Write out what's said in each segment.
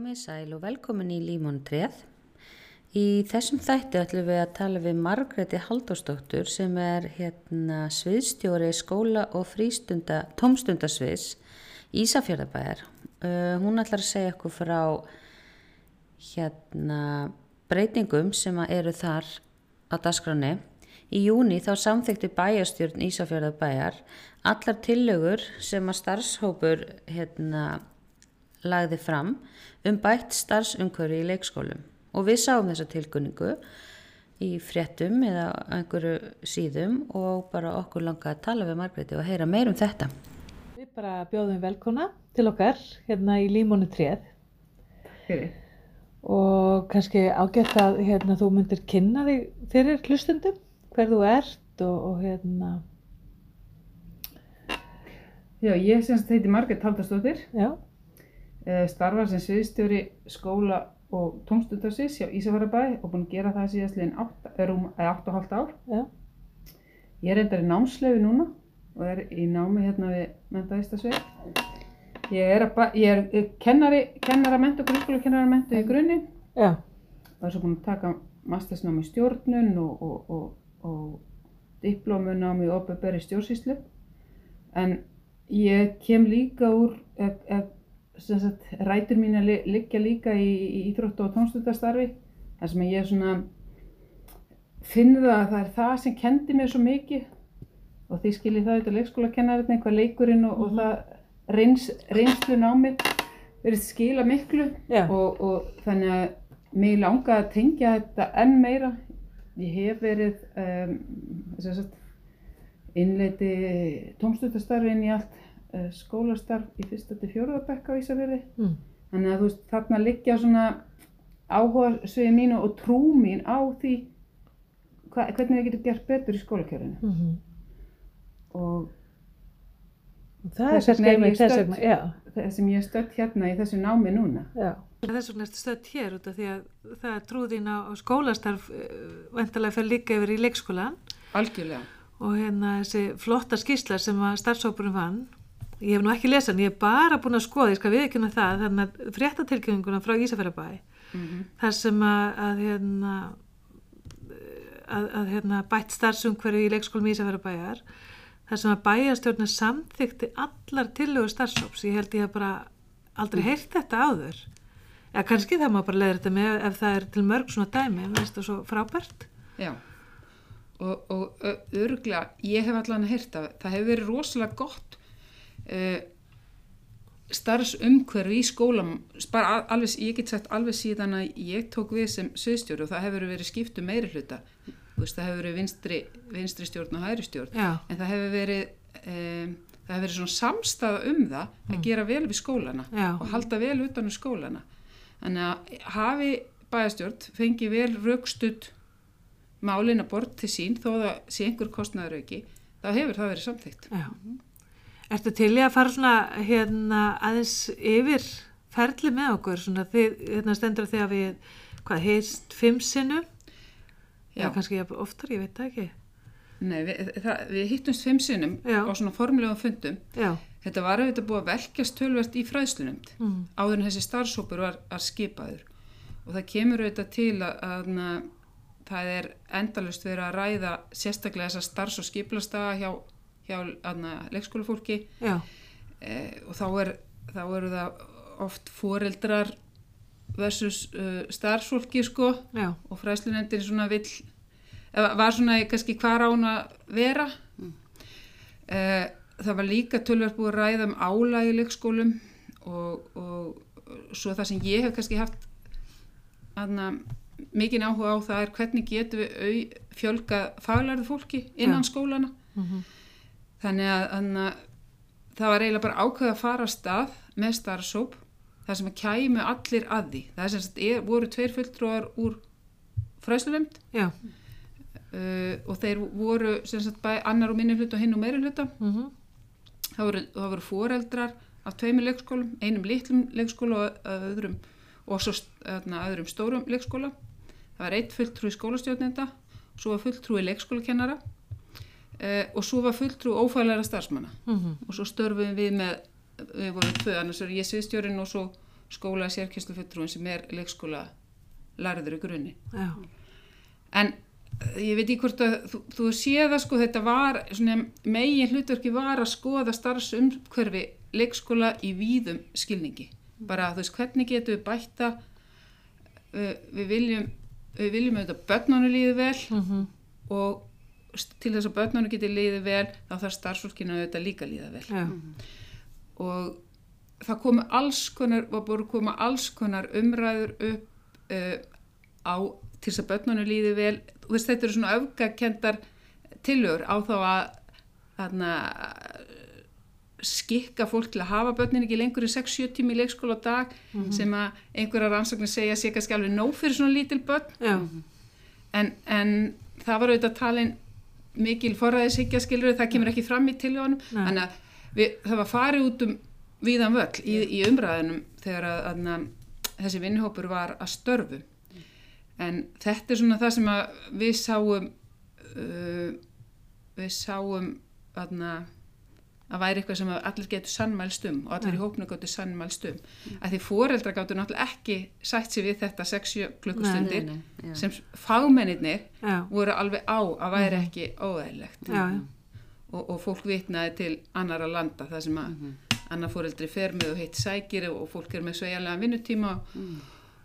Komið sæl og velkomin í Límóntrið. Í þessum þætti ætlum við að tala við Margreti Haldósdóttur sem er hérna sviðstjóri skóla og frístunda, tómstundasviðs Ísafjörðabæðar. Uh, hún ætlar að segja okkur frá hérna breytingum sem eru þar á dasgráni. Í júni þá samþykti bæjastjórn Ísafjörðabæjar allar tillögur sem að starfshópur hérna lagði fram um bætt starfsumhverfi í leikskólum. Og við sáum þessa tilkunningu í fréttum eða einhverju síðum og bara okkur langa að tala við Margreði og heyra meir um þetta. Við bara bjóðum velkona til okkar hérna í Límónu 3 Fyrir. og kannski ágætt að hérna, þú myndir kynna þig fyrir hlustundum, hver þú ert og, og hérna, Já, ég semst heiti Margrét Haldastóttir, já, eh, starfar sem sviðstjóri skóla og tómstundarsins hjá Ísafjörðabæ og búin að gera það síðastliðin 8,5 ár. já, Ég er reyndar í námsleifi núna og er í námi hérna við mentaðistasveit. Ég er, ég er eh, kennari, kennaramentu, grunnskólakennaramentu í grunninn já, og er svo búin að taka mastersnámi í stjórnun og, og, og, og diplómunámi í OPBR í stjórnsýslu. En ég kem líka úr, ef, ef, sem sagt, rætur mín að liggja líka í, í íþróttu og tónstundastarfi. þar sem ég svona finn það að það er það sem kendi mér svo mikið og því skil ég það auðvitað leikskólakennarinn, eitthvað leikurinn og, og það reyns, reynslu námið verið skila miklu já, og, og þannig að mig langaði að tengja þetta enn meira. Ég hef verið um, sagt, innleiti tómstundastarfi inn í allt skólastarf í fyrsta til fjóruða bekka á Ísafjörði. mm, Þannig að þú veist, þarna liggja svona áhuga sviði mínu og trú mín á því hva, hvernig við getum gert betur í skólakjörðinu. mm Og það er Þess vegna er þess já, það sem ég er stödd hérna í þessu námi núna. já, Þess vegna ertu stödd hér út af því að það er trúðin á, á skólastarf vendalega fyrir líka yfir í leikskólan Algjörlega. og hérna þessi flotta skýrsla sem að starfsópurinn vann ég hef nú ekki lesað, en ég er bara búin að skoða, ég skal viðkynna það, þannig að fréttatilkynninguna frá Ísafjörðabæ Mm þar sem að, að hérna að, að hérna bætt starfsumhverju í leikskólum Ísafjörðabæjar þar sem að bæjastjórna samþykti allar tillögur starfsóps, ég held ég hef bara aldrei heyrt þetta áður. Eða kannski það má bara leiða þetta með ef það er til mörg svona dæmi, finnst það svo frábært. Já, og, og örgla, ég hef allan að heyrta, það hefur verið rosalega gott uh, starfsumhverfi í skólam, bara al- alveg, ég get sagt alveg síðan að ég tók við sem söðstjóri og það hefur verið skiptu meiri hluta, veist, það hefur verið vinstri, vinstri stjórn og hæri stjórn, Já, en það hefur verið, um, það hefur verið svona samstafa um það að gera vel við skólana já, og halda vel utan um skólana. Þannig að hafi bæjastjórn fengið vel raukstudd málin að bort til sín þó að sé einhver kostnaður auki, þá hefur það verið samþygt. já Ertu til í að fara svona hérna aðeins yfir ferli með okkur, svona þið, hérna stendur því að við, hvað, heist fimm sinnum Já, Já, kannski oftar, ég veit það ekki. nei, við, það, við hittumst fimm sinnum Já. á svona formlegum fundum. Já, Þetta var auðvitað búið að velkjast tölvert í fræðslunumd mm. áður en þessi starfsópur var, var skipaður og það kemur auðvitað til að, að, að það er endalust verið að ræða sérstaklega þessa starfs- og skiplastaga hjá, hjá leikskólafólki. Eh, og þá, er, þá eru það oft foreldrar versus uh, starfsfólki sko. Já, og fræðslunendin svona vill var svona kannski hvar á hún að vera. Eh, það var líka tölverð búið að ræða um álag í leikskólum og, og svo það sem ég hef kannski haft aðna, mikinn áhuga á það er hvernig getum við fjölga faglærðu fólki innan Já. skólana mm Þannig að, að það var eiginlega bara ákveð að fara að stað með starfsóp þar sem að kæmu allir að því. Það er sem sagt, er, voru tveir fulltrúar úr fræslunemnd já, uh, og þeir voru sem sagt bæ annar og minni hluta og hinn og meiri hluta. mm Það voru, það voru foreldrar af tveimur leikskólum, einum litlum leikskóla og að öðrum, og svo öðna, öðrum stórum leikskóla. Það var eitt fulltrúi skólastjórnenda, svo var fulltrúi leikskólakennara uh, og svo var fulltrúi ófælæra starfsmanna. -hmm. og svo störfum við með við vorum tvö, annars er ég sviðstjórin og svo skóla sérkynslufuttrúin sem er leikskóla lærður í grunni. Já, en eh, ég veit ekki hvort að þú, þú séð að sko þetta var svona megin hlutverki var að skoða starfsumhverfi leikskóla í víðum skilningi. Bara þú veist hvernig getum við bætta uh, við viljum við viljum auðvitað börnunum líði vel mhm, og st- til þess að börnunum geti líði vel þá þarf starfsfólkinu auðvitað líka líða vel. Já, og það komu alls konar, var búin að koma alls konar umræður upp uh, á til þess að börnunum líði vel. Þú veist þetta eru svona öfgakendar tilögur á þá að þarna, skikka fólk til að hafa börnin ekki lengur en 6-7 tími í leikskóla á dag sem að einhverja rannsóknir segja sé kannski alveg nóg fyrir svona lítil börn. Já, en, en það var auðvitað talin mikil forræðishyggja skilur það kemur ekki fram í tiljónum þannig að við, það var farið út um víðan völl í, í umræðinum þegar að, að, þessi vinnuhópur var að störfu en þetta er svona það sem að við sáum uh, við sáum aðna, að væri eitthvað sem allir getur sannmælst um og allir í hópnu getur sannmælst um. Að því foreldra gáttu náttúrulega ekki sætt sér við þetta 6-7 klukkustundir Nei, nei, já. sem fagmennir já, voru alveg á að væri ekki óæðilegt já, og, og fólk vitnaði til annara landa þar sem að Mhm. annar fóreldri fer með og heitt sækir og fólk er með sveigjanlega vinnutíma Mm.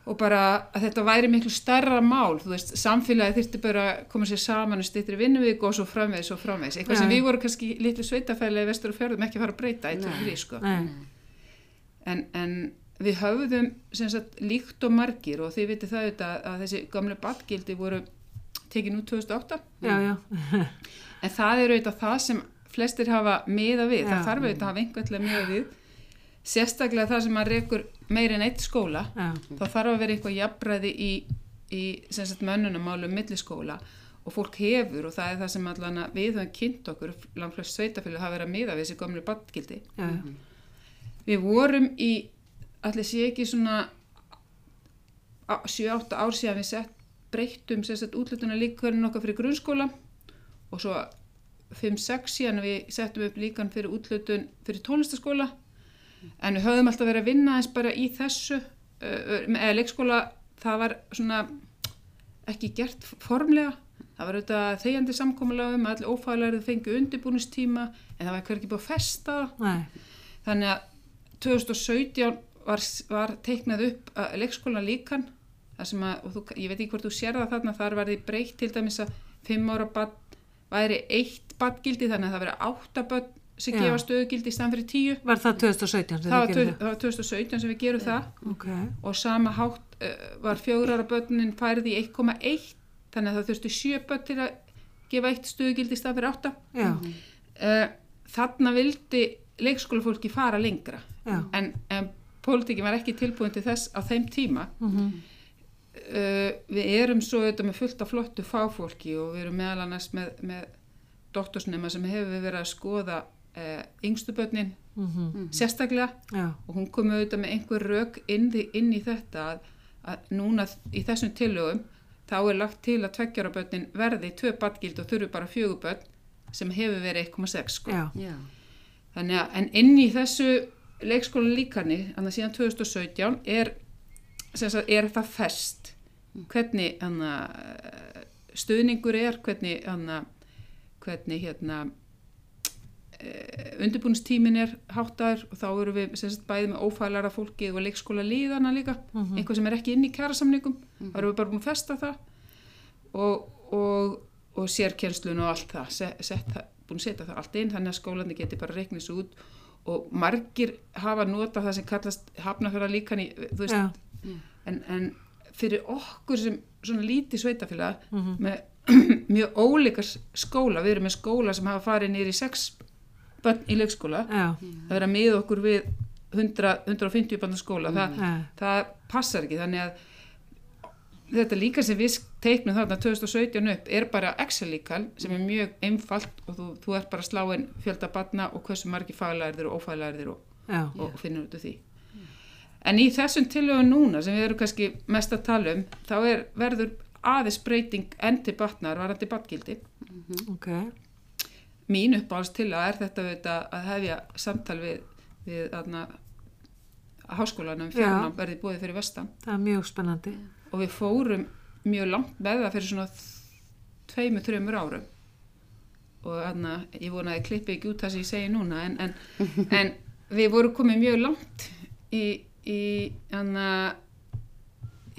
Og bara að þetta væri miklu starra mál, þú veist, samfélagi þyrfti bara að koma sér saman og styttri vinnuvík og svo framvegis og framvegis, eitthvað Já. sem við vorum kannski litlu sveitafælega í vestur og fjörðum ekki að fara að breyta eitt og Nei. þrý, sko en, en við höfðum sem sagt líkt og margir og þið vitið það auðvitað að þessi gamle badgildi voru tekin út 2008 já, já, En það er auðvitað það sem flestir hafa miða við. Já. Það þarf auðvitað að hafa að miða við. Sérstaklega það sem að rekur meir en eitt skóla. já, Þá þarf að vera eitthvað jafnræði í, í sem sagt, mönnunumálum milliskóla og fólk hefur og það er það sem allan að við höfum kynnt okkur, langt flest sveitafélag hafa verið að miða við þessi gömlu badgildi. já, Við vorum í, allir sé ekki svona 7-8 ár síðan við sett breyttum sem sagt útlutuna líkverðin okkar fyrir grunnskóla. Og svo 5-6 síðan við settum upp líkan fyrir útlutun fyrir tónlistaskóla en við höfðum alltaf verið að vinna eins bara í þessu uh, eða leikskóla það var svona ekki gert formlega. Það var auðvitað þegjandi samkomulega um að allir ófælarið fengi undirbúnistíma en það var hverki búið að festa nei, Þannig að 2017 var, var teiknað upp að leikskóla líkan, að, þú, ég veit ekki hvort þú sér það þarna, þar var því breytt til dæmis að 5 ára bad væri eitt badgildi þannig að það veri 8 bad sem gefa stöðugildi í stann fyrir 10. var það 2017 sem Það var, það var 2017 sem við gerum það það? Ok, og sama hátt uh, var fjögrara börnin færið í 1,1 þannig að það þurfti 7 börn til að gefa eitt stöðugildi í stann fyrir 8. já, Uh, þarna vildi leikskólafólki fara lengra. Já, en, en pólitíkin var ekki tilbúin til þess á þeim tíma. Mhm, uh, við erum svo auðvitað með fullt af flottu fáfólki og við erum meðal annars með, með doktorsnema sem hefur verið að skoða yngstu börnin mhm, sérstaklega. Já, og hún kom auðvitað með einhver rök inn, í- inn í þetta að, að núna í þessum tillögum þá er lagt til að tveggjara börnin verði tvö badgild og þurfu bara fjögur börn sem hefur verið 1,6 sko. Þannig að, en inn í þessu leikskóla líkani, þannig að síðan 2017 er, sem sagt, er það fest hvernig hana, stuðningur er, hvernig, hana, hvernig hérna, undirbúinstímin er háttaður og þá eru við sagt, bæði með ófælara fólki og leikskóla líðana líka, Mhm. einhvað sem er ekki inn í kjærasamningum, þá erum við bara búin að festa það og, og, og sérkjænslun og allt það, set, set, búin að setja það allt inn þannig að skólandi geti bara reiknið svo út og margir hafa notað það sem kallast hafnafjara líkan í, já, en, en fyrir okkur sem svona lítið sveitafélag mhm, með mjög ólíkar skóla, við erum með skóla sem hafa farið nýri sex börn í leikskóla, já, að miða okkur við 100, 150 börn skóla, það, já, það passar ekki þannig að þetta líka sem við teiknum þarna 2017 upp er bara Excel-líkal sem er mjög einfalt og þú, þú ert bara að slá inn fjölda batna og hversu margi faglæðir og ófaglæðir og, og finnur út af því. En í þessum tilögum núna sem við erum kannski mest að tala um þá er, verður aðeins breyting enn til batnar varandi batgildi ok, mín uppáhalds til að er þetta auðvitað að hefja samtal við, við aðna, háskólanum fjarnám verði búið fyrir vestan. Það er mjög spennandi. og við fórum mjög langt með það fyrir svona tveimur, þreimur árum. Og þannig að ég vona að klippi ekki út það sem ég segi núna en, en, en við vorum komið mjög langt í, í, hana,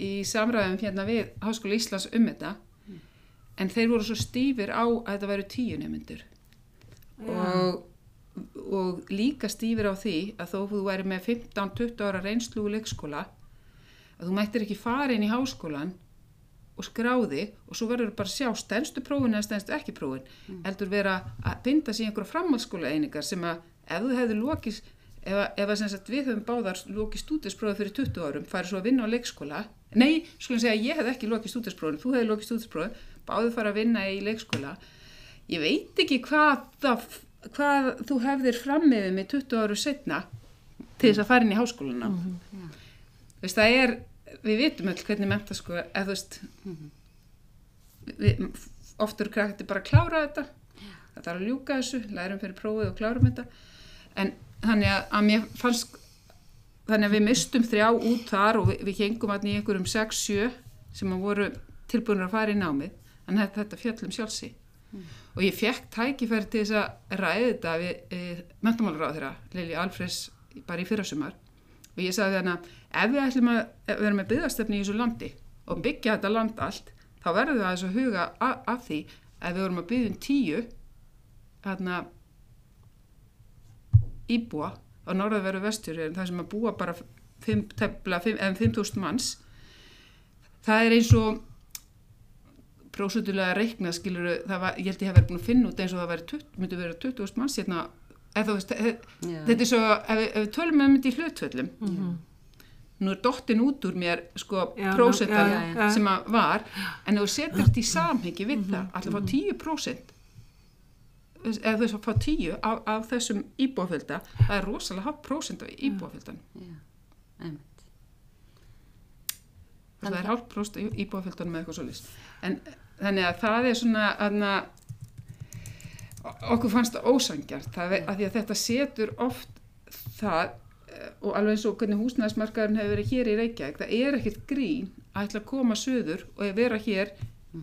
í samræðum hérna við Háskóla Íslands um þetta. En þeir voru svo stífir á að þetta væru tíu nemyndur og, og líka stífir á því að þó þú væri með 15-20 ára reynslu úr leikskóla að þú mættir ekki fara inn í háskólan og skráði og svo verður bara að sjá stennstu prófin eða stennstu ekki prófin. Heldur vera að binda sér í einhverja framhaldsskóla einingar sem að ef þú hefði lokis ef, ef að sagt við höfum báðar lokið stúdisprófi fyrir 20 árum farið svo að vinna á leikskóla. Nei, skulum segja ég hef ekki lokið stúdisprófin þú hefði lokið stúdisprófi, báðu fara að vinna í leikskóla ég veit ekki hvað, það, hvað þú hefðir frammiðið með 20 áru setna til þess að fara inn í háskóluna þú veist, það er við vitum öll hvernig menta sko eða þú veist við, oft eru krakkti bara að klára þetta. Það þarf að ljúka þessu lærum fyrir prófið og klárum þetta. En þannig að, að mér fannst þannig að við mistum þrjá út þar og við, við hengum allir í einhverjum 6-7 sem að voru tilbúinir að fara í námið. En þetta, fjallum sjálfsi og ég fekk tækifæri til þess að ræði þetta við e, mentamálaráð þeirra Lili Alfreds bara í fyrrasumar. Og ég sagði að ef við ætlum að vera með byggðastöfni í þessu landi og byggja þetta land allt þá verðum við aðeins að huga að, að því ef við vorum að byggja um tíu þarna íbúa á norðaveru vestur en það sem að búa bara fimm, tefla, fimm, en 5.000 manns. Það er eins og prósutulega reikna skilur það var, ég held ég hef verið búin að finna út eins og það væri 20, myndi vera 20.000 manns hérna. Eða þú veist, e- Já. þetta er svo ef, við- ef við tölum með þetta í hlutvöllum nú er dottin út úr mér sko Já, prósentan já, já, já. sem að var en ef þú setur þetta í samhengi við það alltaf að fá 10% eða þú veist að fá 10 af, af þessum íbúafölda það er rosalega hátt prósent af íbúaföldan Já, einmitt. það er hálft próst íbúaföldan með eitthvað svolítið en þannig að það er svona aðna, okkur fannst það ósangjart það að því að þetta setur oft það eh, og alveg eins og hvernig húsnæðismarkaðurinn hefur verið hér í Reykjavík það er ekkert grín að ætla að koma söður og að vera hér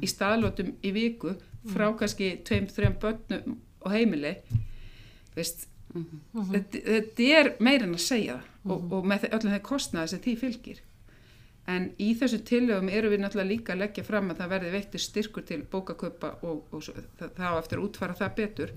í staðlótum í viku frá kannski tveim, þreim börnum og heimili. Veist þetta, þetta er meira en að segja það. Og, og með öllum þeir kostnaði sem því fylgir en í þessu tillögum eru við náttúrulega líka að leggja fram að það verði veittur styrkur til bókaköpa og, og svo, það, það á eftir að útfara það betur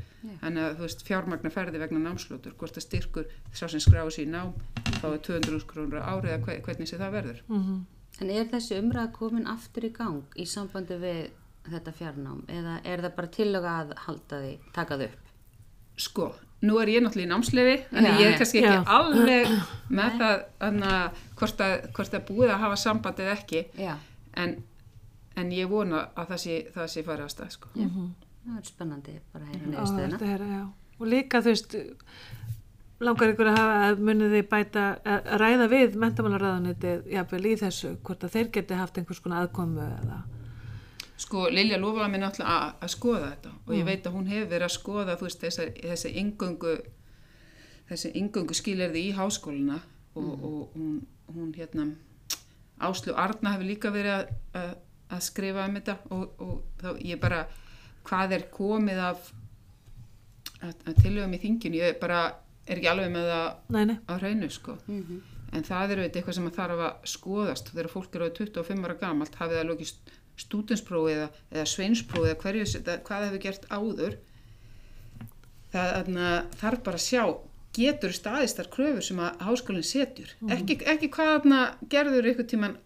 en að þú veist fjármagna ferði vegna námslótur hvort að styrkur sá sem skráði sér í nám fáið 200 krónur árið hve- hvernig sem það verður Mhm. En er þessi umræða komin aftur í gang í sambandi við þetta fjarnám eða er það bara tillöga að halda því, taka þau upp? sko, nú er ég náttúrulega í námsleifi en ég er kannski ekki Já. alveg með það anna, hvort, að, hvort að búið að hafa samband eða ekki en, en ég vona að það sé, það sé farið að stað sko. já. það er spennandi bara að heyra já. Og líka, þú veist, langar ykkur að hafa að munið þið bæta að ræða við mentamálaráðunitið jafnvel í þessu, hvort að þeir geti haft einhvers konar aðkomu eða Sko, Lilja lofaði mér náttúrulega að skoða þetta og ég veit að hún hefur verið að skoða veist, þessi, þessi ingöngu þessi ingöngu skilirði í háskóluna og, og hún, hún hérna Áslu Arna hefur líka verið að, að, að skrifa um þetta og, og þá ég bara hvað er komið af að, að tilögum í þinginu, ég bara er ekki alveg með það Nei, nei, á hreinu sko. En það er auðvitað eitthvað sem að þarf að skoðast. Þegar fólk eru á 25 ára gamalt hafið það lokið stúdensprófi eða, eða sveinsprófi eða hverju hvað það hefur gert áður það þarf bara að sjá getur staðist þar kröfur sem að háskólinn setur? Ekki, ekki hvað gerður ykkur tíman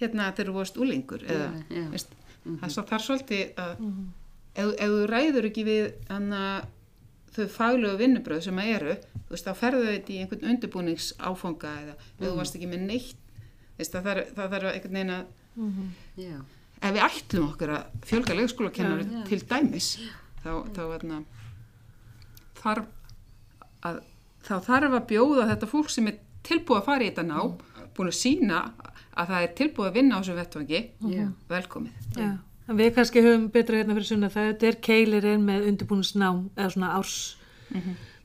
hérna þegar þú varst úlingur eða, Já, já. veist, það er svo þar svolítið að ef, ef þú ræður ekki við hana, þau faglegu vinnubröð sem að eru þú veist, þá ferðu þetta í einhvern undirbúningsáfanga eða ef þú varst ekki með neitt veist, það þarf það þarf einhvern veginn að Já, ef við ætlum okkur að fjölga leikskólakennar Já, já. til dæmis þá, þá hérna, þarf að þá þarf að bjóða þetta fólk sem er tilbúið að fara í þetta ná búin að sína að það er tilbúið að vinna á þessu vettvangi velkomið já. En við kannski höfum betra hérna fyrir sunna það þetta er keilir inn með undirbúinusnám eða svona árs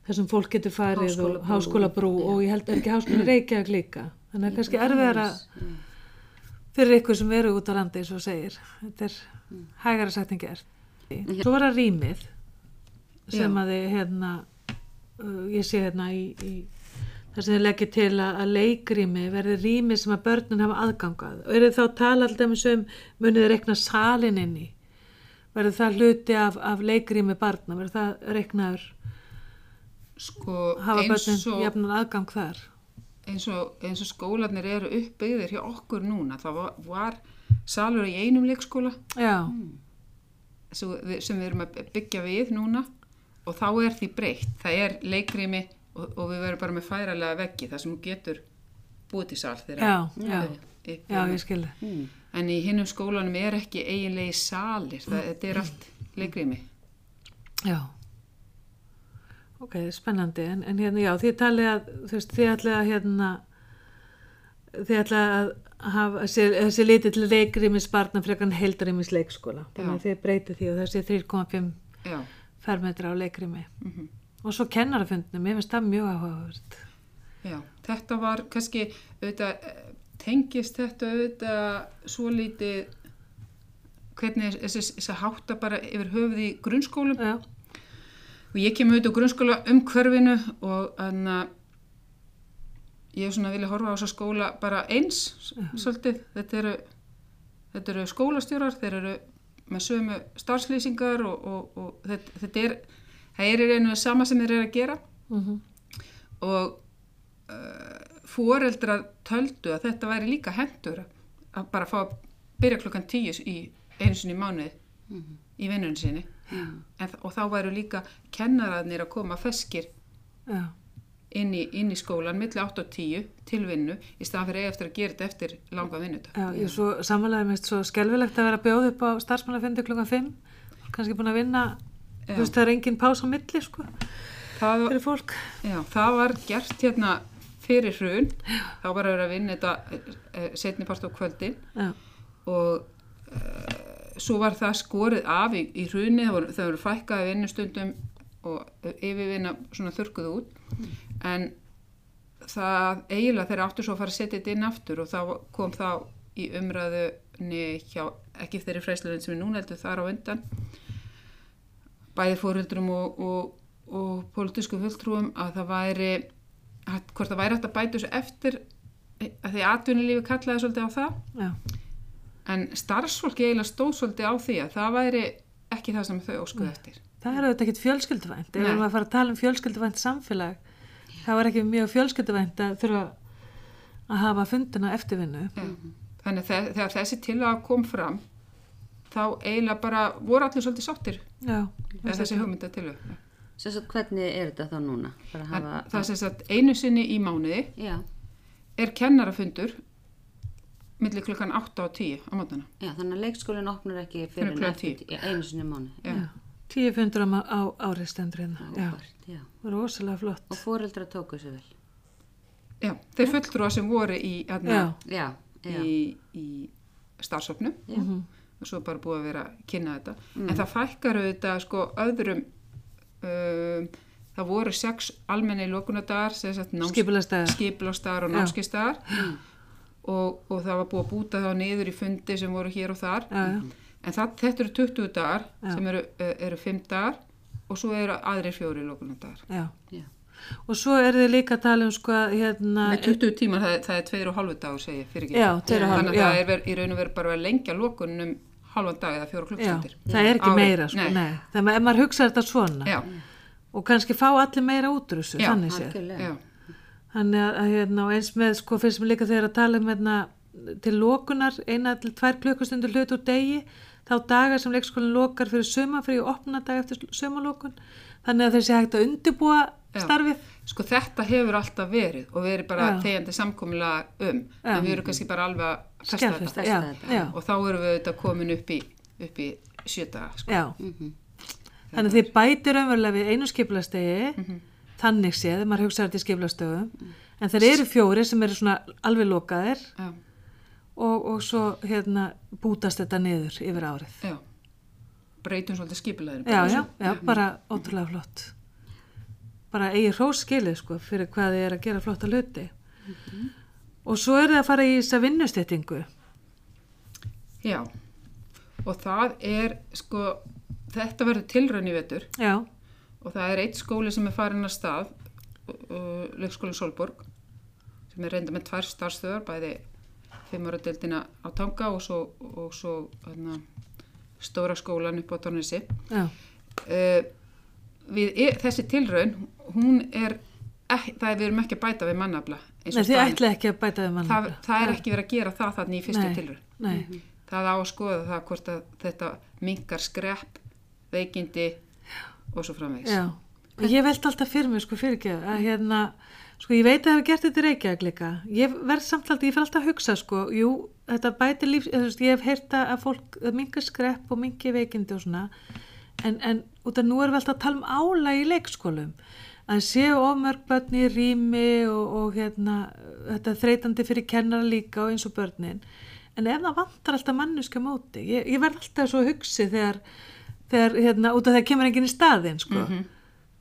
þessum fólk getur farið og Háskólabrú. og ég held ekki háskóla Reykjavík líka þannig að kannski erfiðara Já. Fyrir ykkur sem eru út á landi eins og segir. Þetta er hægara sagt en gert. Svo var það rýmið sem Já. að þið hérna uh, ég sé hérna í, í þar sem þið leggir til að, að leikrými verði rými sem að börnun hafa aðgangað og eru þá tala alltaf um munið þið reikna salin inn í? Verður það hluti af, af leikrými barna? Verður það reiknaður? Sko hafa börnun og, jafnan aðgang þar eins og, eins og skólanir eru uppbyggðir hjá okkur núna það var, var salur í einum leikskóla já, sem við, sem við erum að byggja við núna og þá er því breytt. Það er leikrými og, og við verum bara með færalega veggi þar sem getur búið til sal þegar já, já, já, já, ég skilði Mm. en í hinnum skólanum er ekki eiginlegi salir, það, þetta er allt leikrými. Já. Ok, spennandi, en, en hérna, já, þið talið að, þú veist, þið ætlaði að, hérna, þið ætlaði að hafa þessi, litið til leikrýmis barna frekar en heildarýmis leikskóla. Þannig að þið breytið því og þessi 3,5 já, fermetra á leikrými. mhm Og svo kennarafundnum, ég finnst það mjög áhugavert. Já, þetta var kannski auðvitað, eh, tengist þetta auðvitað svo lítið hvernig þessi, þessi hátta bara yfir höfuð í grunnskólum Já, og ég kem auðvitað á grunnskóla um hverfinu og þannig að ég er svona vilja horfa á þessa skóla bara eins svolítið, þetta eru þetta eru skólastjórar, þeir eru með sömu starfslýsingar og, og, og þetta, þetta er það er reynu það sama sem þeir eru að gera. Mhm, og uh, foreldrar töldu að þetta væri líka hendur að bara fá að byrja klukkan tíu í einu sinni mánuði í vinnunni sinni en, og þá væru líka kennararnir að koma feskir inn í, inn í skólan milli 8 og 10 til vinnu í staðan fyrir eftir að gera þetta eftir langa vinnudag já, ég svo samanlega mist svo skelfilegt að vera að bjóða upp á starfsmannafundi klukkan 5. Kannski búin að vinna, þú veist, það er engin pás á milli, sko, það, var- fyrir fólk. já, það var gert hérna fyrir hrun. Þá var að vera að vinna þetta setni part á kvöldin. Já, og uh, svo var það skorið af í, í hruni, það voru, voru fækkaði vinnustundum og yfirvinna svona þurrkuð út. En það eiginlega þeir áttu svo að fara að setja þetta inn aftur og þá kom þá í umræðunni hjá ekki þeirri fræsluðin sem er núna heldur þar á undan bæði fórhildrum og, og, og pólitísku fulltrúum að það væri hvort það væri hægt að bæta þessu eftir að því atvinnulífi kallaði svolítið á það. Já, En starfsfólki eiginlega stóð svolítið á því að það væri ekki það sem þau óskuðu eftir. Það er auðvitað ekkert fjölskylduvænt. Ef við erum að fara að tala um fjölskylduvænt samfélag, það var ekki mjög fjölskylduvænt að þurfa að hafa fundina eftirvinnu. Þannig að þe- þegar þessi tilaga kom fram, þá eiginlega bara voru allir svolítið sáttir Já, eða þessi hugmynda tilaga. Sagt, hvernig er þetta þá núna? Það, hafa, það er sem sagt einu sinni í mánuði já, er kennarafundur millir klukkan 8 og 10 á mótana. já, þannig að leikskólinn opnar ekki Fyrir fyrir en klukkan eftir, 10. já, einu sinni í mánu. Já. já. Tíu fundur á, á árið stendur hérna. Já, já. rosalega flott. Og fóreldra tóku sér vel. Já, þeir fulltrúa sem voru í, Já, hérna, Já, já, í, í starfsopnum já. og svo bara búið að vera að kynna þetta en það fækkar auðvitað sko öðrum um, það voru sex almenni lókunadagar skipulagsdagar og Já. námskistagar og, og það var búið að búta þá niður í fundi sem voru hér og þar já, já, en það, þetta eru 20 dagar Já. sem eru, eh, eru 5 dagar og svo eru aðrir fjóri lókunadagar já. já. Og svo er þið líka að tala um sko að hérna... með 20 tímar það, það er 2 og halvu dagur segi ég fyrir ekki Já, þannig að já. það er ver, í raun og veru bara að lengja lókun um halvan dag eða fjóra Já, klukkstundir það er ekki Ári- meira sko, nei. nei. Ma- ef maður hugsa þetta svona Já, og kannski fá allir meira út úr þessu, Já, þannig séð. Já, Þannig að, að hérna, og eins með, sko, finnst mér líka þegar að tala um hérna, til lokunar, eina til tvær klukkustundur hlut úr degi, þá dagar sem leikskólinn lokar fyrir sömafrí og opna dag eftir sömalokun, þannig að þessi hægt að undibúa Já. starfið. sko þetta hefur alltaf verið og verið bara Já. þegjandi samkomulega um Já. en við erum kannski bara alveg að festa Skjálfesta, þetta já, já, og þá erum við auðvitað komin upp í, upp í sjö daga sko. já. Mhm. Þannig að þið bætir raunverulega við einu skipulastegi, Mhm. Þannig séð, maður hugsaður til skipulastögum, en þeir eru fjóri sem eru svona alveg lokaðir já, og, og svo hérna bútast þetta niður yfir árið. já. Breytum svolítið skipulegðin Já, já, já, bara ótrúlega flott. bara eigi hróskilið sko fyrir hvað þið er að gera flotta hluti. Og svo er það að fara í þessa vinnustettingu Já, og það er sko, þetta verður tilraun í vetur. Já, og það er eitt skóli sem er farin að stað, uh, leikskóli Solborg, sem er reynda með tvær starfstöðar, bæði fimmaradeildina á Tanga og svo, og svo hana, stóra skólan upp á já, Uh, við, e, þessi tilraun, hún er, ek, það er við erum ekki að bæta við mannafla. Nei, þið ætla ekki að bæta við mann það, það er ekki verið að gera það þannig í fyrstu. Nei, Það á að skoða það hvort að þetta minkar skrepp, veikindi og svo framvegs. já. Og ég veld alltaf fyrir mig sko fyrir ekki að hérna sko ég veit að það hefur gert þetta í Reykjavík líka. Ég verð samt alltaf, ég fyrir alltaf að hugsa sko jú, þetta bætir líf, ég hef heyrt að fólk mingar skrepp og mingi veikindi og svona. En, en út af nú erum við alltaf að tala um álag í leikskólum. Að séu ofmörg börn í rými og, og hérna þetta þreytandi fyrir kennara líka og eins og börnin. En ef það vantar alltaf mannuska móti ég, ég verð alltaf svo hugsi þegar, þegar hérna, út af það kemur enginn í staðinn sko.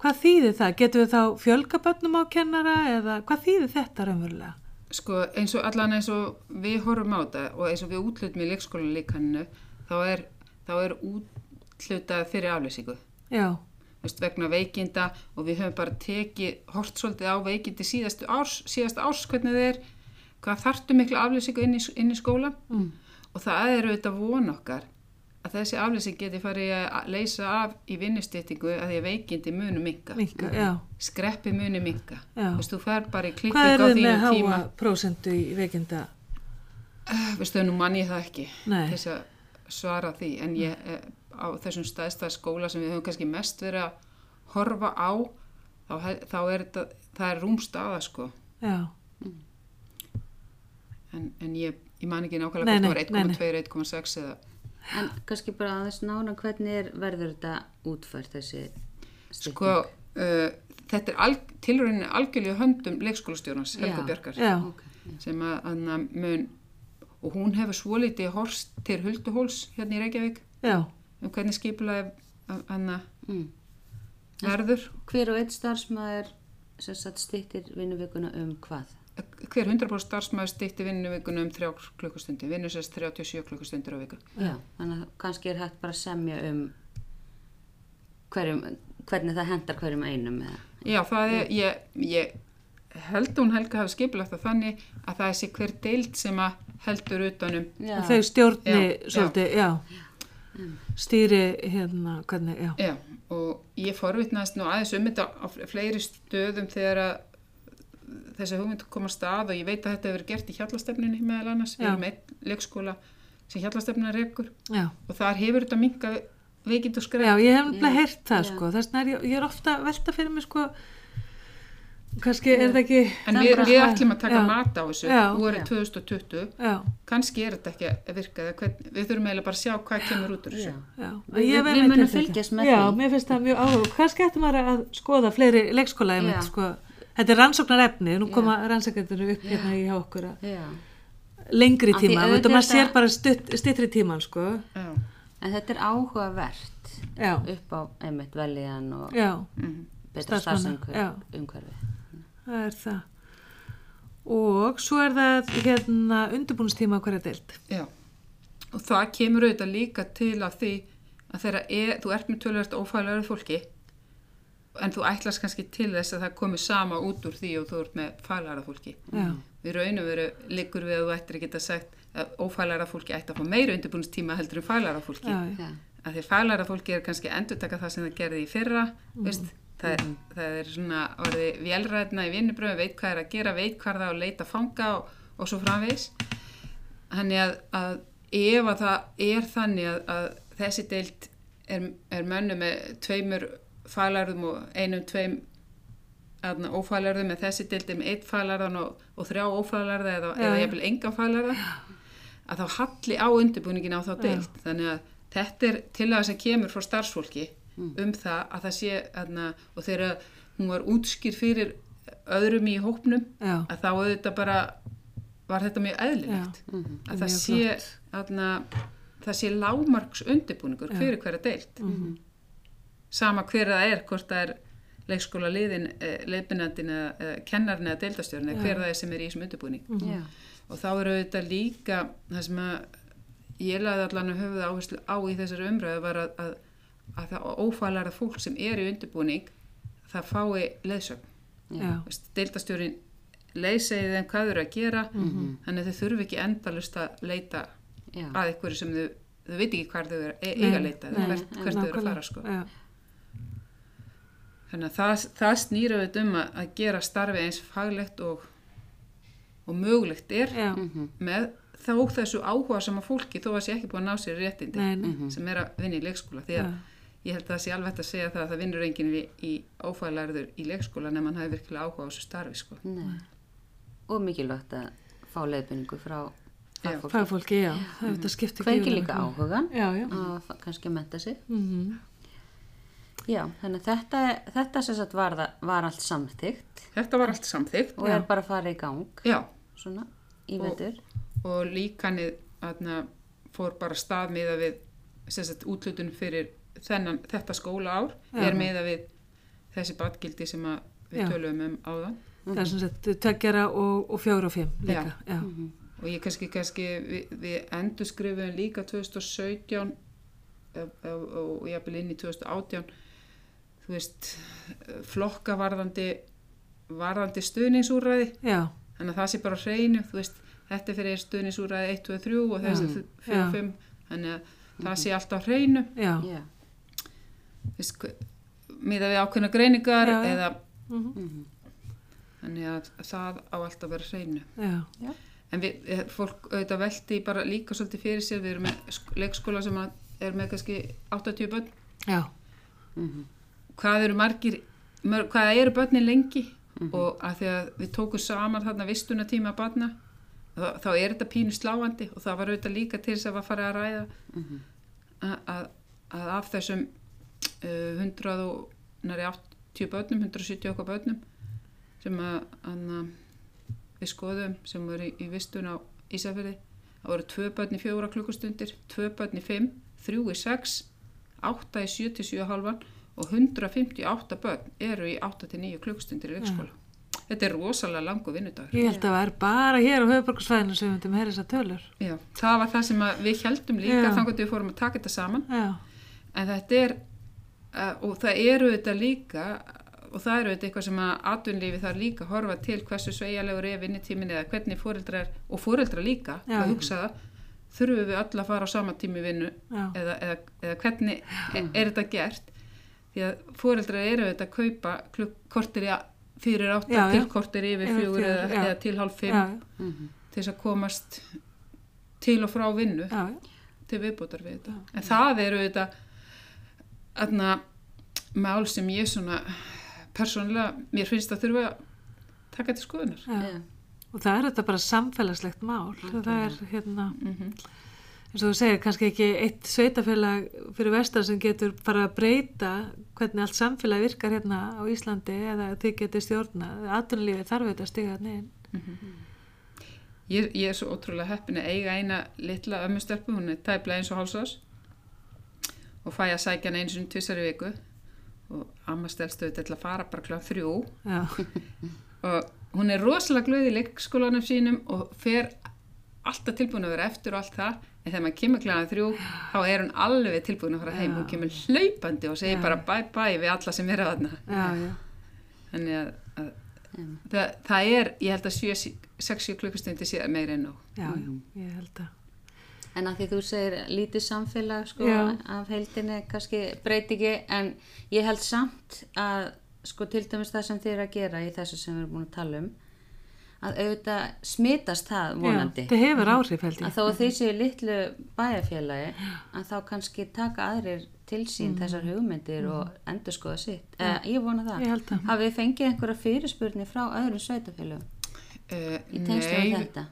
hvað þýðir það? Getur við þá fjölga börnum á kennara eða hvað þýðir þetta raunverulega? Sko eins og allan eins og við horfum á þetta og eins og við útlutum í leikskólan líkaninu þá er, þá er útlutað fyrir aflýsingu. Já, vegna veikinda og við höfum bara tekið hort svolítið á veikindi síðastu árs, síðast árs hvernig þið er, hvað þartu miklu aflýsingu inn í, inn í skóla mm. og það er auðvitað von okkar að þessi aflýsing geti farið að leysa af í vinnustýtingu að því að veikindi munu minka. minka, já. Skreppi muni minka. Í Hvað er þið með háa tíma. prósentu í veikinda? Veistu, nú mann ég það ekki Nei. þess að svara því en ég eh, á þessum stæðsta skóla sem við höfum kannski mest verið að horfa á þá, þá er þetta, það er rúmstaða sko Já, en, en ég, ég man ekki nákvæmlega hvort það var 1,2, 1,6 eða En kannski bara aðeins nána hvernig er, verður þetta útfært þessi stytting? sko uh, þetta er al, tilraunin algjörlega höndum leikskólastjórnans Helga Já. Bjarkar já, Ok, já. sem að, að mun og hún hefur svolítið horst til Hulduhóls hérna í Reykjavík já, um hvernig skipulaði hann Mm. verður Hver og einn starfsmæður stýttir vinnuvikuna um hvað? Hver 100% starfsmæður stýtti vinnuvikunum um 3 klukkustundir, vinnur sérst 37 klukkustundir á viku. Já, þannig að kannski er hægt bara að semja um hverjum, hvernig það hendar hverjum einum eða. Já, það er, ég, ég held að hún Helga hafi skipilagt það þannig að það er sér hver deild sem að heldur utanum, Já, að þau stjórni Já, já. svolítið, já, stýri hérna, hvernig, já, já, og ég forvitnaðist nú aðeins um þetta á fleiri stöðum þegar að þessi hugmynd kom að stað og ég veit að þetta hefur verið gert í hjallastefnunni meðal annars, við Já. erum einn leikskóla sem hjallastefnuna rekur já. og þar hefur þetta minkað veikind og skrepp. Já, ég hef nefnilega Já, heyrt það já. sko, þess vegna er ég, ég er ofta að velta fyrir mig sko, kannski er það ekki, En við, við ætlum að taka Já. mat á þessu, Já. nú er Já. 2020, já, kannski er þetta ekki að virka, eða hvern, við þurfum eiginlega bara að sjá hvað kemur út úr þessu. Já. já. Við- við munum þetta. fylgjast með Já, því. mér finnst það mjög áhuga, kannski ættum að skoða fleiri leikskóla Já. sko, þetta er rannsóknar efni, nú koma rannsækjöndur upp hérna í hjá okkur að Já, lengri tíma, auðvitað þetta maður sér bara stutt, stittri tíman, sko, Já. en þetta er áhugavert já, upp á einmitt veljan og já, mhm. betra starfsumhverfi. það er það. Og svo er það hérna undirbúnstíma á hverja deild. Já, og það kemur auðvitað líka til að því að þegar er, þú ert með tölvöld ófælega fólki en þú ætlast kannski til þess að það komi sama út úr því og þú ert með fælæra fólki. Já, Við raun og veru liggur við að þú ættir að geta sagt að ófælæra fólki ætti að fá meira undirbúinistíma heldur en fælæra fólki. já, Að því fælæra fólki er kannski að endurtaka það sem það gerði í fyrra, veist, það, er, það er svona orðið vélræðna í vinnubröðum, veit hvað er að gera, veit hvað er það að leita fanga og, og svo framvegis. Þannig að, að ef að það er þannig að, að þessi deild er, er mönnu með tveimur fælærðum og einum tveim ófælærðum en þessi deild með eitt fælærðan og, og þrjá ófælærða eða, Já, eða jafnvel enga fælærða að þá halli á undirbúningin á þá deild. Þannig að þetta er til að sem kemur frá starfsfólki um það að það sé aðna, og þegar hún var útskýr fyrir öðrum í hópnum já, að þá auðvitað bara var þetta mjög eðlilegt. Mhm. að það sé, aðna, það sé lámarks undirbúningur fyrir hverja deilt sama hver það er hvort það er leikskóla liðin, eh, leiðbinandin eða, eða kennarin eða deildastjórn eða hver það er sem er í þessum undirbúning Já, og þá eru þetta líka það sem að ég laði allan að höfða áherslu á í þessari umræðu var að, að, að það ófælara fólk sem er í undirbúning það fái. Veist, deildastjórin leysegi þeim hvað þau eru að gera Mhm. þannig að þau þurfi ekki endalust að leita já, að einhverju sem þau, þau veit ekki hvað þau eru e Nei, eiga að leita hvert, hvert þau eru að fara sko. Já. Þannig að það, það snýra við um að, að gera starfi eins faglegt og, og mögulegt er Já. mhm, með þá þessu áhuga sem að fólki þó að sé ekki búin að ná sér réttindi Nei, nei. mhm. sem er að vinna í leikskóla því að Já. ég held að það sé alveg að segja það að það vinnur enginn í, í ófælarður í leikskóla nema hann hafi virkilega áhuga á þessu starfi sko. Nei. Og mikilvægt að fá leiðbynningu frá Já. fagfólki. Kveiki gífurlega líka áhugan Já, já. og fa- kannski að menta sig. Mm Já, þannig að þetta, þetta sem sagt var, var allt samþygt þetta var allt samþygt og Já. er bara að fara í gang já, svona í Og- vetur. og líkanið aðna, fór bara stað miða við sem sagt, útlutun fyrir þennan, þetta skóla ár Já. er miða við þessi badgildi sem að við Já. töluðum um áðan Það er sem sagt tveggjara og, og fjóra og fimm líka. Já. Mhm. og ég kannski, kannski við, við endur skrifum líka 2017 og, og, og jafnvel inn í 2018 þú veist flokka varðandi varðandi stuðningsúræði Já. þannig að það sé bara hreinu þú veist, þetta er fyrir stuðningsúræði 1, 2, 3 og þessi Já. 4, Já. 5 þannig að það sé alltaf hreinu Já. Já. þú veist, miða við ákveðna greiningar Já, eða Mhm. Mhm. þannig að það á alltaf vera hreinu Já. en við, eh, fólk auðvitað velti bara líka svolítið fyrir sér, við erum með sk- leikskóla sem er með kannski 80 börn Já. Mhm. Hvað eru margir mörg, hvað eru börnin lengi? Og að því að við tókum saman þarna vistunatíma að barna þá, þá er þetta pínu sláandi og það var auðvitað líka til þess að var farið að ræða Mhm. að, að, að af þessum uh, 100 og næri 80 börnum, 170 okkar börnum sem að, að við skoðum sem voru í, í vistun á Ísafirði það voru tvö börn í fjóra klukkustundir tvö börn í fimm, þrjú í sex átta í 77 halvan og 158 börn eru í 8-9 klukkustundir í leikskóla. Þetta er rosalega langu vinnudagur. Ég held að það er bara hér á höfuborgarsvæðinu sem við myndum að heyra þessar tölur. Já, það var það sem við heldum líka þannig að við fórum að taka þetta saman. Já. en þetta er uh, og það eru þetta líka og það eru þetta eitthvað sem að atvinnlífi þarf líka horfa til hversu sveigalegur er vinnitímin eða hvernig fóreldrar og fóreldrar líka Já. að hugsa það þurfum við öll að fara á sama tími vinnu eða, eða, eða hvernig er, er þetta gert því að fóreldrar eru þetta að kaupa klukk, kortir í, fyrir átta Já, já. til kortir yfir fjögur eða, já. eða til hálf fimm Já. Mhm. til þess að komast til og frá vinnu Já. til viðbótar við þetta en það eru þetta aðna mál sem ég svona persónulega, mér finnst að þurfa að taka til skoðunar Já. Já. Og það er þetta bara samfélagslegt mál. Það er hérna, mm eins og þú segir, kannski ekki eitt sveitafélag fyrir vestar sem getur bara að breyta hvernig allt samfélag virkar hérna á Íslandi eða þið getur stjórna. Atvinnulífi þarf þetta að stiga hann inn. ég, ég er svo ótrúlega heppin að eiga eina litla ömmustelpu, hún er tæplega eins og hálsás og fæ að sækja hann eins og tvissari viku og amma stelst auðvitað til að fara bara klá þrjú og hún er rosalega glöð í leikskólanum sínum og fer alltaf tilbúin að vera eftir og allt það en þegar maður kemur klæðan þrjú þá er hún alveg tilbúin að fara heim hún kemur hlaupandi og segir Já. bara bye bye við alla sem eru að þarna Já, já. þannig að, að það, það er, ég held að 6-7 klukkustundi sé meira en nóg Já, já, ég held að. En að því þú segir lítið samfélag sko, Já. af heildinni kannski breyti ekki en ég held samt að sko til dæmis það sem þið er að gera í þessu sem við erum búin að tala um að auðvitað smitast það vonandi. Já, það hefur áhrif held að ég. þó að því séu litlu bæjarfélagi að þá kannski taka aðrir til sín Mm. þessar hugmyndir og endur skoða sitt eh, ég vona það. Ég held það. hafið þið fengið einhverja fyrirspurni frá öðrum sveitafélögum uh, í tengslu við Nei, þetta?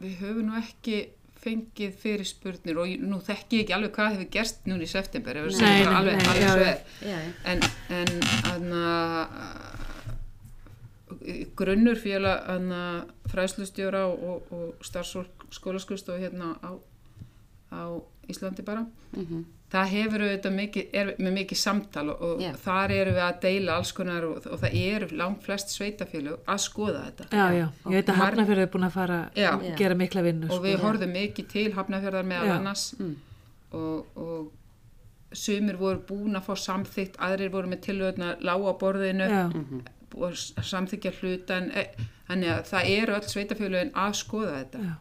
við höfum nú ekki fengið fyrirspurnir og nú þekki ég ekki alveg hvað hefur gerst núna í september Nei, nei, bara alveg, nei, alveg já, svo já. já, já. en, en anna, grunnur félag anna, fræðslustjóra og, og starfsfólk skólaskustofu hérna á, á Íslandi bara Mhm. það hefur auðvitað mikið, er með mikið samtal og, og Já. þar eru við að deila alls konar og, og það eru langt flest sveitafélög að skoða þetta Já, já, ég veit að Hafnarfjörður er búin að fara Já. að gera mikla vinnu. og sko. við horfðum mikið til hafnafjörðar meðal annars Mm. og, og sumir voru búin að fá samþygt aðrir voru með tilöðuna lág á borðinu Já, og samþykja hluta en e, þannig að það eru öll sveitafélögin að skoða þetta. Já,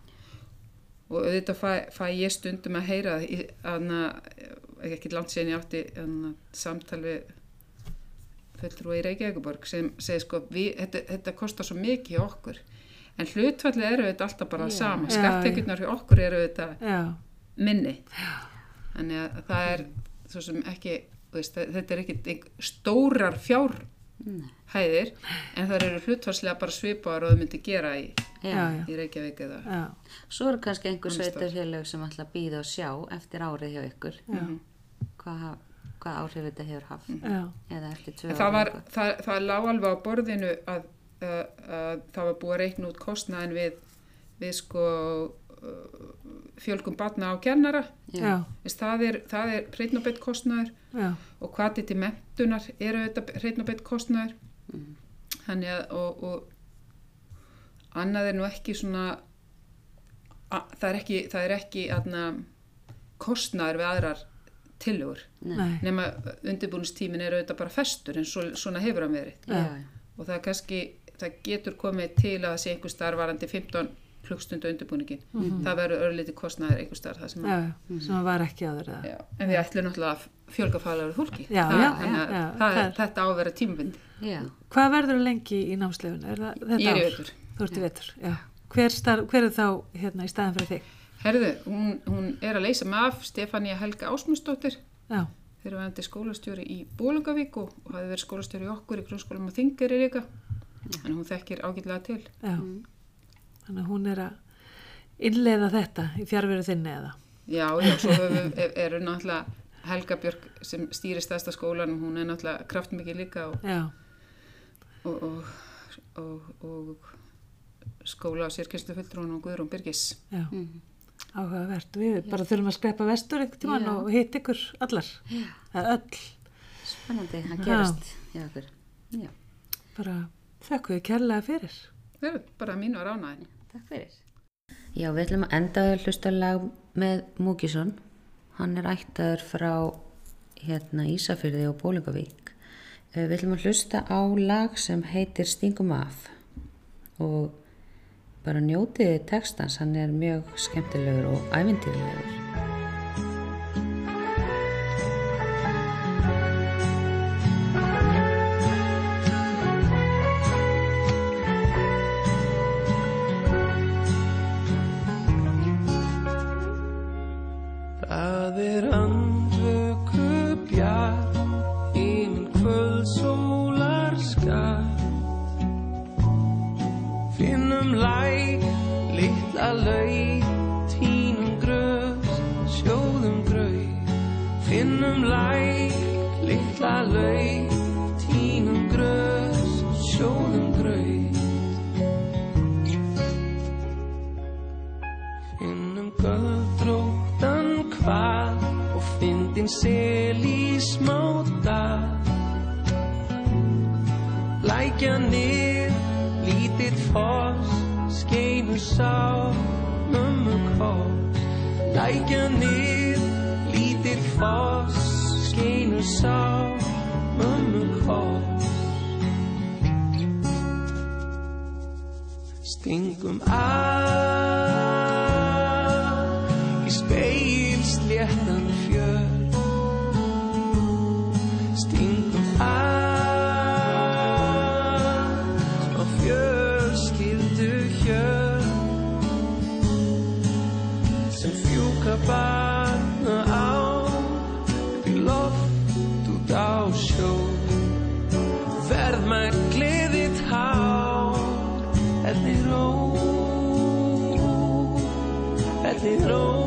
og auðvitað fæ, fæ ég stundum að heyra í- anna, ekki langt síðan ég átti anna, samtal við fulltrúa í Reykjavíkuborg sem segir sko við, þetta, þetta kostar svo mikið okkur. En hlutfallið eru þetta alltaf bara Já. sama. Já, skattekjurnar hjá okkur eru þetta já, minni. Þannig að það er svo sem ekki veist, þetta er ekki stórar fjárhæðir en það eru hlutfallslega bara svipaðar og þau myndi gera í, í Reykjavík eða já, Svo eru kannski einhver sveitarfélög sem ætla að býða og sjá eftir árið hjá ykkur. já, Hvað, hvað áhrif þetta hefur haft? já, Eða eftir tvö En ár það, var, það, það lá alveg á borðinu að, að, að það var búið að reikna út kostnaðin við, við sko fjölgum batna á kennara Þess, það er, það er hreitn og beitt kostnaður já, og hvað til mentunar eru þetta hreitn og beitt kostnaður Mhm. þannig að og, og annað er nú ekki svona að, það er ekki, það er ekki aðna, kostnaður við aðrar tillögur. Nei, nema undirbúinistímin er auðvitað bara festur en svo, svona hefur hann verið. Já, og það er kannski, það getur komið til að það sé einhver starfvarandi 15 klukkstundu undirbúningin það verður örlítið kostnaður einhver starf það sem já, já, sem var ekki áður eða. Já, en við ætlum náttúrulega að fjölga faglegur fólki. Já, það, já, þannig að það, er, þetta á að vera tímabindi já. Hvað verður lengi í? Er þetta ég er í vetur, já. Hver, starf, hver er þá hérna í staðan fyrir þig? Herðu, hún, hún er að leysa mig af Stefania Helga Ásmundsdóttir. Já, þegar við endi skólastjóri í Bólangavík og, hafi verið skólastjóri í okkur í grunnskólum og þingir er líka en hún þekkir ágætlega til. Já. Þannig að hún er að innleiða þetta í fjárveru þinni eða? Já, já, svo höfum, er, eru náttúrulega Helga Björk sem stýri stærsta skólan hún er náttúrulega kraftmikið líka og, Já, og, og, og, og skóla á sérkynstu fulltrún og Guðrún Byrgis já. Mhm. Áhugavert. Við bara þurfum að skrepa vestur einhvern tímann Já. og hitt ykkur allar. Öll. Spennandi að Já. gerast. Já, Bara þökkum við kærlega fyrir. Það er bara mínu að rána henni takk fyrir. Já, við ætlum að enda að hlusta lag með Múkisson. Hann er ættaður frá hérna Ísafyrði og Bólingavík. Eh, Við ætlum að hlusta á lag sem heitir Stingum af og bara njótiði textans, hann er mjög skemmtilegur og ævintýrlegur. Læk, litla laug, tínum grös, sjóðum grau. Finnum læk, litla laug, tínum grös, sjóðum grau. Finnum göldróttan hvað og fyndin sel í smáta Lækja nið, lítill foss, skeinu sá, mömmu koss Lækja nið, lítill foss, skeinu sá, mömmu koss Stingum að thì through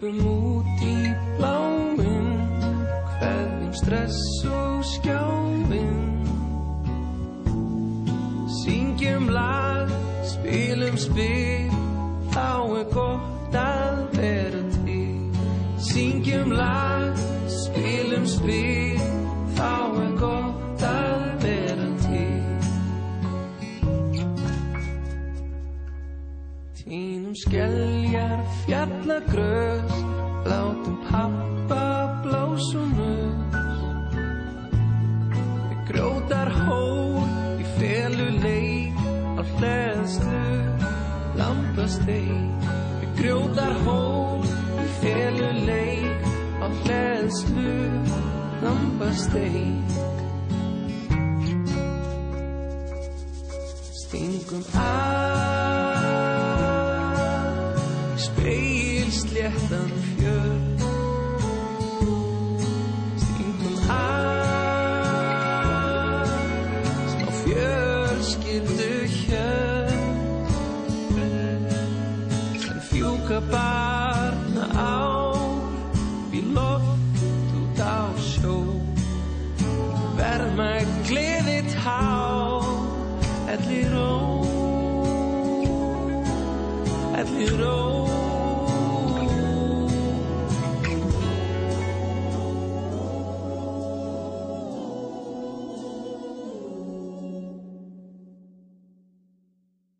remove stress og skjáinn. Syngjum lag, spilum spil, þá er gott að vera til. Syngjum lag, spilum spil, þá er gott að vera til. Tínum skeljar fjallagrös, Við grótar hól felu leik á hleðslu lampasteik.